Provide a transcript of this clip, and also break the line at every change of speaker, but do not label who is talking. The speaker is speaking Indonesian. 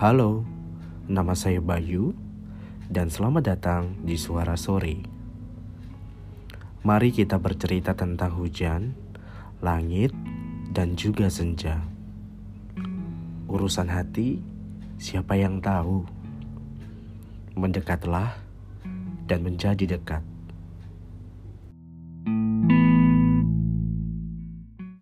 Halo, nama saya Bayu dan selamat datang di Suara Sore. Mari kita bercerita tentang hujan, langit, dan juga senja. Urusan hati, siapa yang tahu? Mendekatlah dan menjadi dekat.